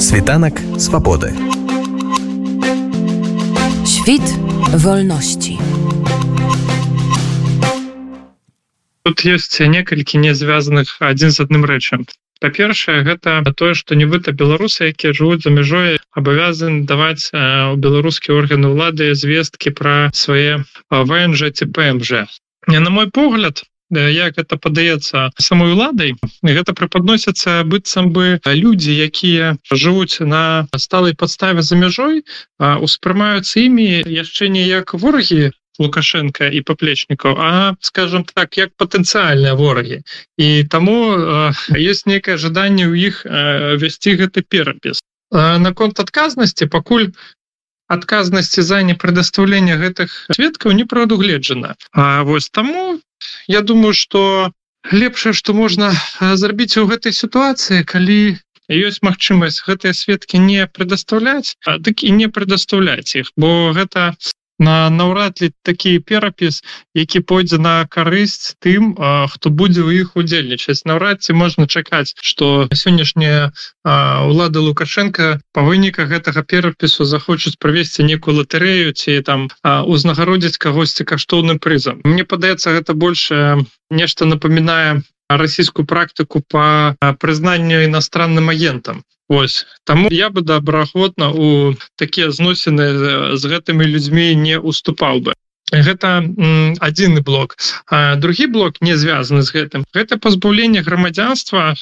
Світанак свабоды. Świt wolności. Тут ёсць некалькі не звязаных адзін з адным рэчам. Па-першае, гэта тое, што нібыта беларусы, якія жывуць за мяжой, абавязаны даваць у беларускія органы ўлады звесткі пра свае ВНЖ ці ПМЖ. Не на мой погляд, як гэта падаецца самой уладай гэта преподносіцца быццам бы людзі якія жывуць на сталай падставе за мяжой успрымаюцца імі яшчэ не як ворагі лукашенко і паплечнікаў а скажем так як патэнцыяльныя ворагі. І таму есть некае жаданне ў іх вясці гэты перапіс. Наконт адказнасці пакуль адказнасці за непрадастаўленне гэтых сведкаў не прадугледжана. А вось таму я думаю что лепшае что можна зрабіць у гэтай сітуацыі калі ёсць магчымасць гэтыя сведкі не прадастаўляць дык і не прадастаўляць іх бо гэта на наўрад ли такі перапіс які пойдзе на карысць тым хто будзе ў іх удзельнічаць. Наўрад ці можна чакаць что сённяшняя улада лукашенко по выніках гэтага перапісу захочуць правесці некую латарею ці там узнагародзіць кагосьці каштоўным прызам. Мне падаецца гэта больше нешта напоминае расійскую практыку по прызнанню иностранным агентам. Вось таму я бы добраахвотна у такія зносіны з гэтымі людзьмі не уступаў бы. Гэта адзіны блок. А другі блок не звязаны з гэтым гэта пазбаўленне грамадзянства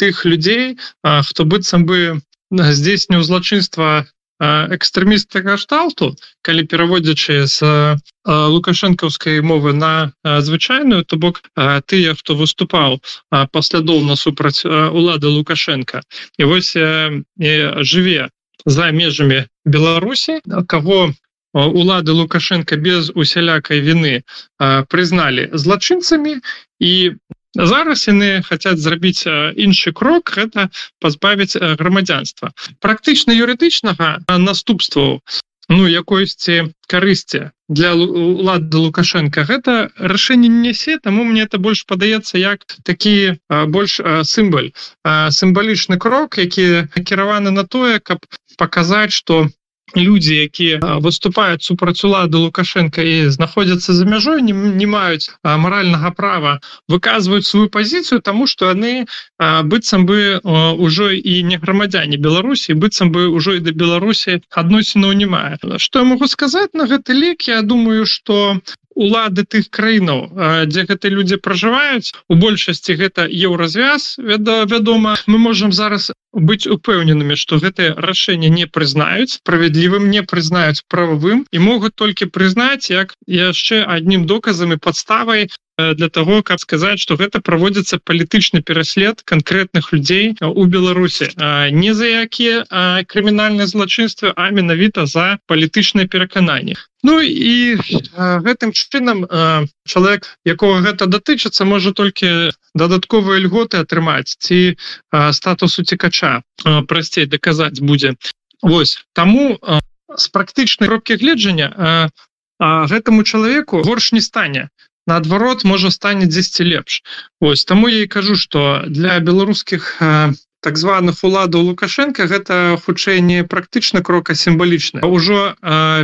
тых людзей хто быццам бы здзейсніў злачынства экстрэміста кашталту калі пераводзячы з лукашэнкаўскай мовы на звычайную то бок тыя хто выступаў паслядоўна супраць улады лукашенко і вось жыве за межамі беларусі кого улады лукашенко без усялякай вины прызналі злачынцамі і зараз яны хотят зрабіць іншы крок гэта пазбавіць грамадзянства. Практычна юрыдычнага наступству ну якойсьці карысці для улады лукашенко гэта рашэнне нясе таму мне это больш падаецца як такі больш сімбаль. Сімвалічны крок які накіраваны на тое каб паказаць что люди якія выступаюць супраць улады лукашенко і знаходзяцца за мяжой не, не маюць маральнага права выказваюць сваю пазіцыю тому что яны быццам бы ўжо і не грамадзяне беларусі быццам бы ўжо і да беларусі адносінаў не мае. Что я могу сказаць на гэты лік? Я думаю что улады тых краінаў дзе гэты людзі пражываюць. У большасці гэта еўразвяз вядома. Мы можем зараз быць упэўненымі что гэтые рашэнне не прызнаюць справядлівым не прызнаюць прававым і могуць толькі прызнаць як яшчэ аднім доказам і подставай для того как сказать что гэта праводзіцца палітычны пераслед конкретных людзей у беларусі не за якія крымінальныя злачынствы а менавіта за палітычнае перакананне Ну і гэтым чынам чалавек якого гэта датычыцца можа толькі дадатковыя льготы атрымаць ці статус уцікача. Прасцей даказаць будзе. Вось таму з практычнай робкі гледжання гэтаму чалавеку горш не стане наадварот можа стане 10 лепш. Вось таму я і кажу что для беларускіх так званых уладаў лукашенко гэта хутчэй не практычна крока сімвалічна ўжо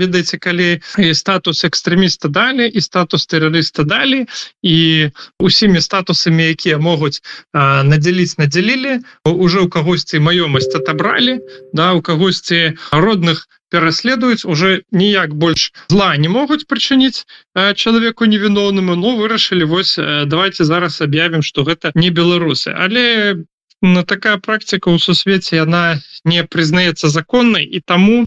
ведаеце калі статус экстрэміста далі і статус тэрарыста далі і усімі статусамі якія могуць надзяліць надзялілі уже у кагосьці маёмасць отобралі да у кагосьці родных пераследуюць уже ніяк больш зла не могуць прычыніць чалавеку невіноўнаму но вырашылі вось давайте зараз аб'явім что гэта не беларусы. Але на такая практика ў сусвеце яна не прызнаецца законнай і таму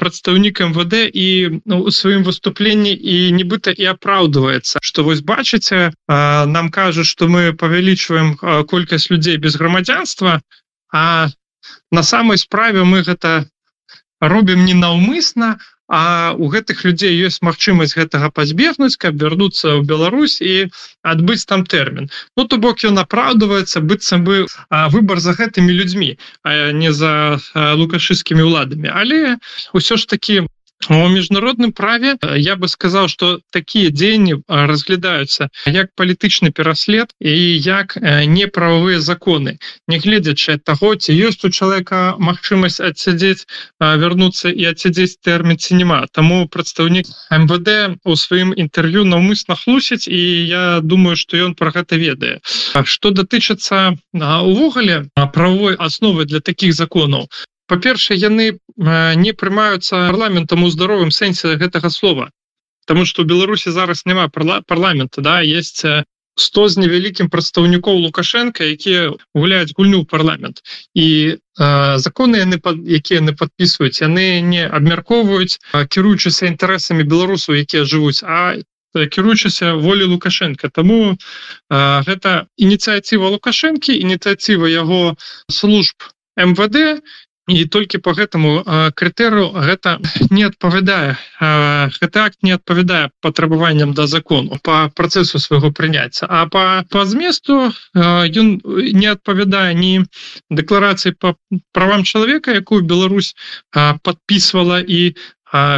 прадстаўнік МВД і ну, у сваім выступленні і нібыта і апраўдваецца что вось бачыце нам кажа что мы павялічваем колькасць людзей без грамадзянства а на самой справе мы гэта робім ненаўмысна а у гэтых людзей ёсць магчымасць гэтага пазбегнуць каб вярнуцца ў Беларусь і адбыць там тэрмін. Ну то бок ён апраўдваецца быццам бы выбор за гэтымі людзьмі а не за лукашыцкімі ўладамі. Але ўсё ж таки у міжнародным праве я бы сказаў что такія дзеянні разглядаюцца як палітычны пераслед і як неправавыя законы. Нягледзячы таго ці ёсць у чалавека магчымасць адсядзець вярнуцца і адсядзець тэрмін ці няма таму прадстаўнік МВД у сваім інтэрв'ю наўмысна хлусіць і я думаю что ён про гэта ведае. Что датычыцца увогуле правовой асновы для таких законаў па-першае яны не прымаюцца парламентам у здаровым сэнсе гэтага слова. Таму что беларусі зараз няма парламента да есть 100 з невялікім прадстаўнікоў лукашенко якія гуляюць гульню парламент. І э, законы яны якія яны подписываюць яны не абмяркоўваюць кіруючыся інтарэсамі беларусаў якія жывуць а кіруючыся волі лукашенко тому э, гэта ініцыяціва лукашэнкі ініцыяціва яго служб МВД і толькі по гэтаму крытэру гэта не адпавядае гэты акт не адпавядае патрабаванням да закону по працэсу свайго прыняцця. А по по зместу ён не адпавядае ні дэкларацыі по правам чалавека якую Беларусь подписывала і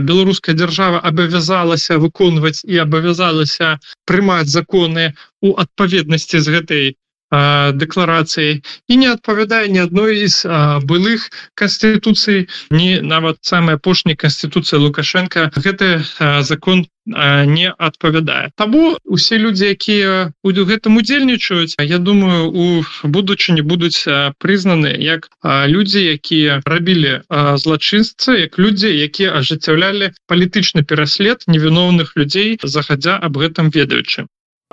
беларуская держава абавязалася выконваць і абавязалася прымаць законы у адпаведнасці з гэтай дэкларацыі і не адпавядае ні адной з былых канстытуцый не нават самая апошняй канстытуцыя лукашенко гэты закон не адпавядае. Таму усе людзі якія у гэтым удзельнічаюць Я думаю у будучыні будуць прызнаны як людзі якія рабілі злачынцы як людзі якія ажыццяўлялі палітычны пераслед невіноўных людзей захадзя аб гэтым ведаючы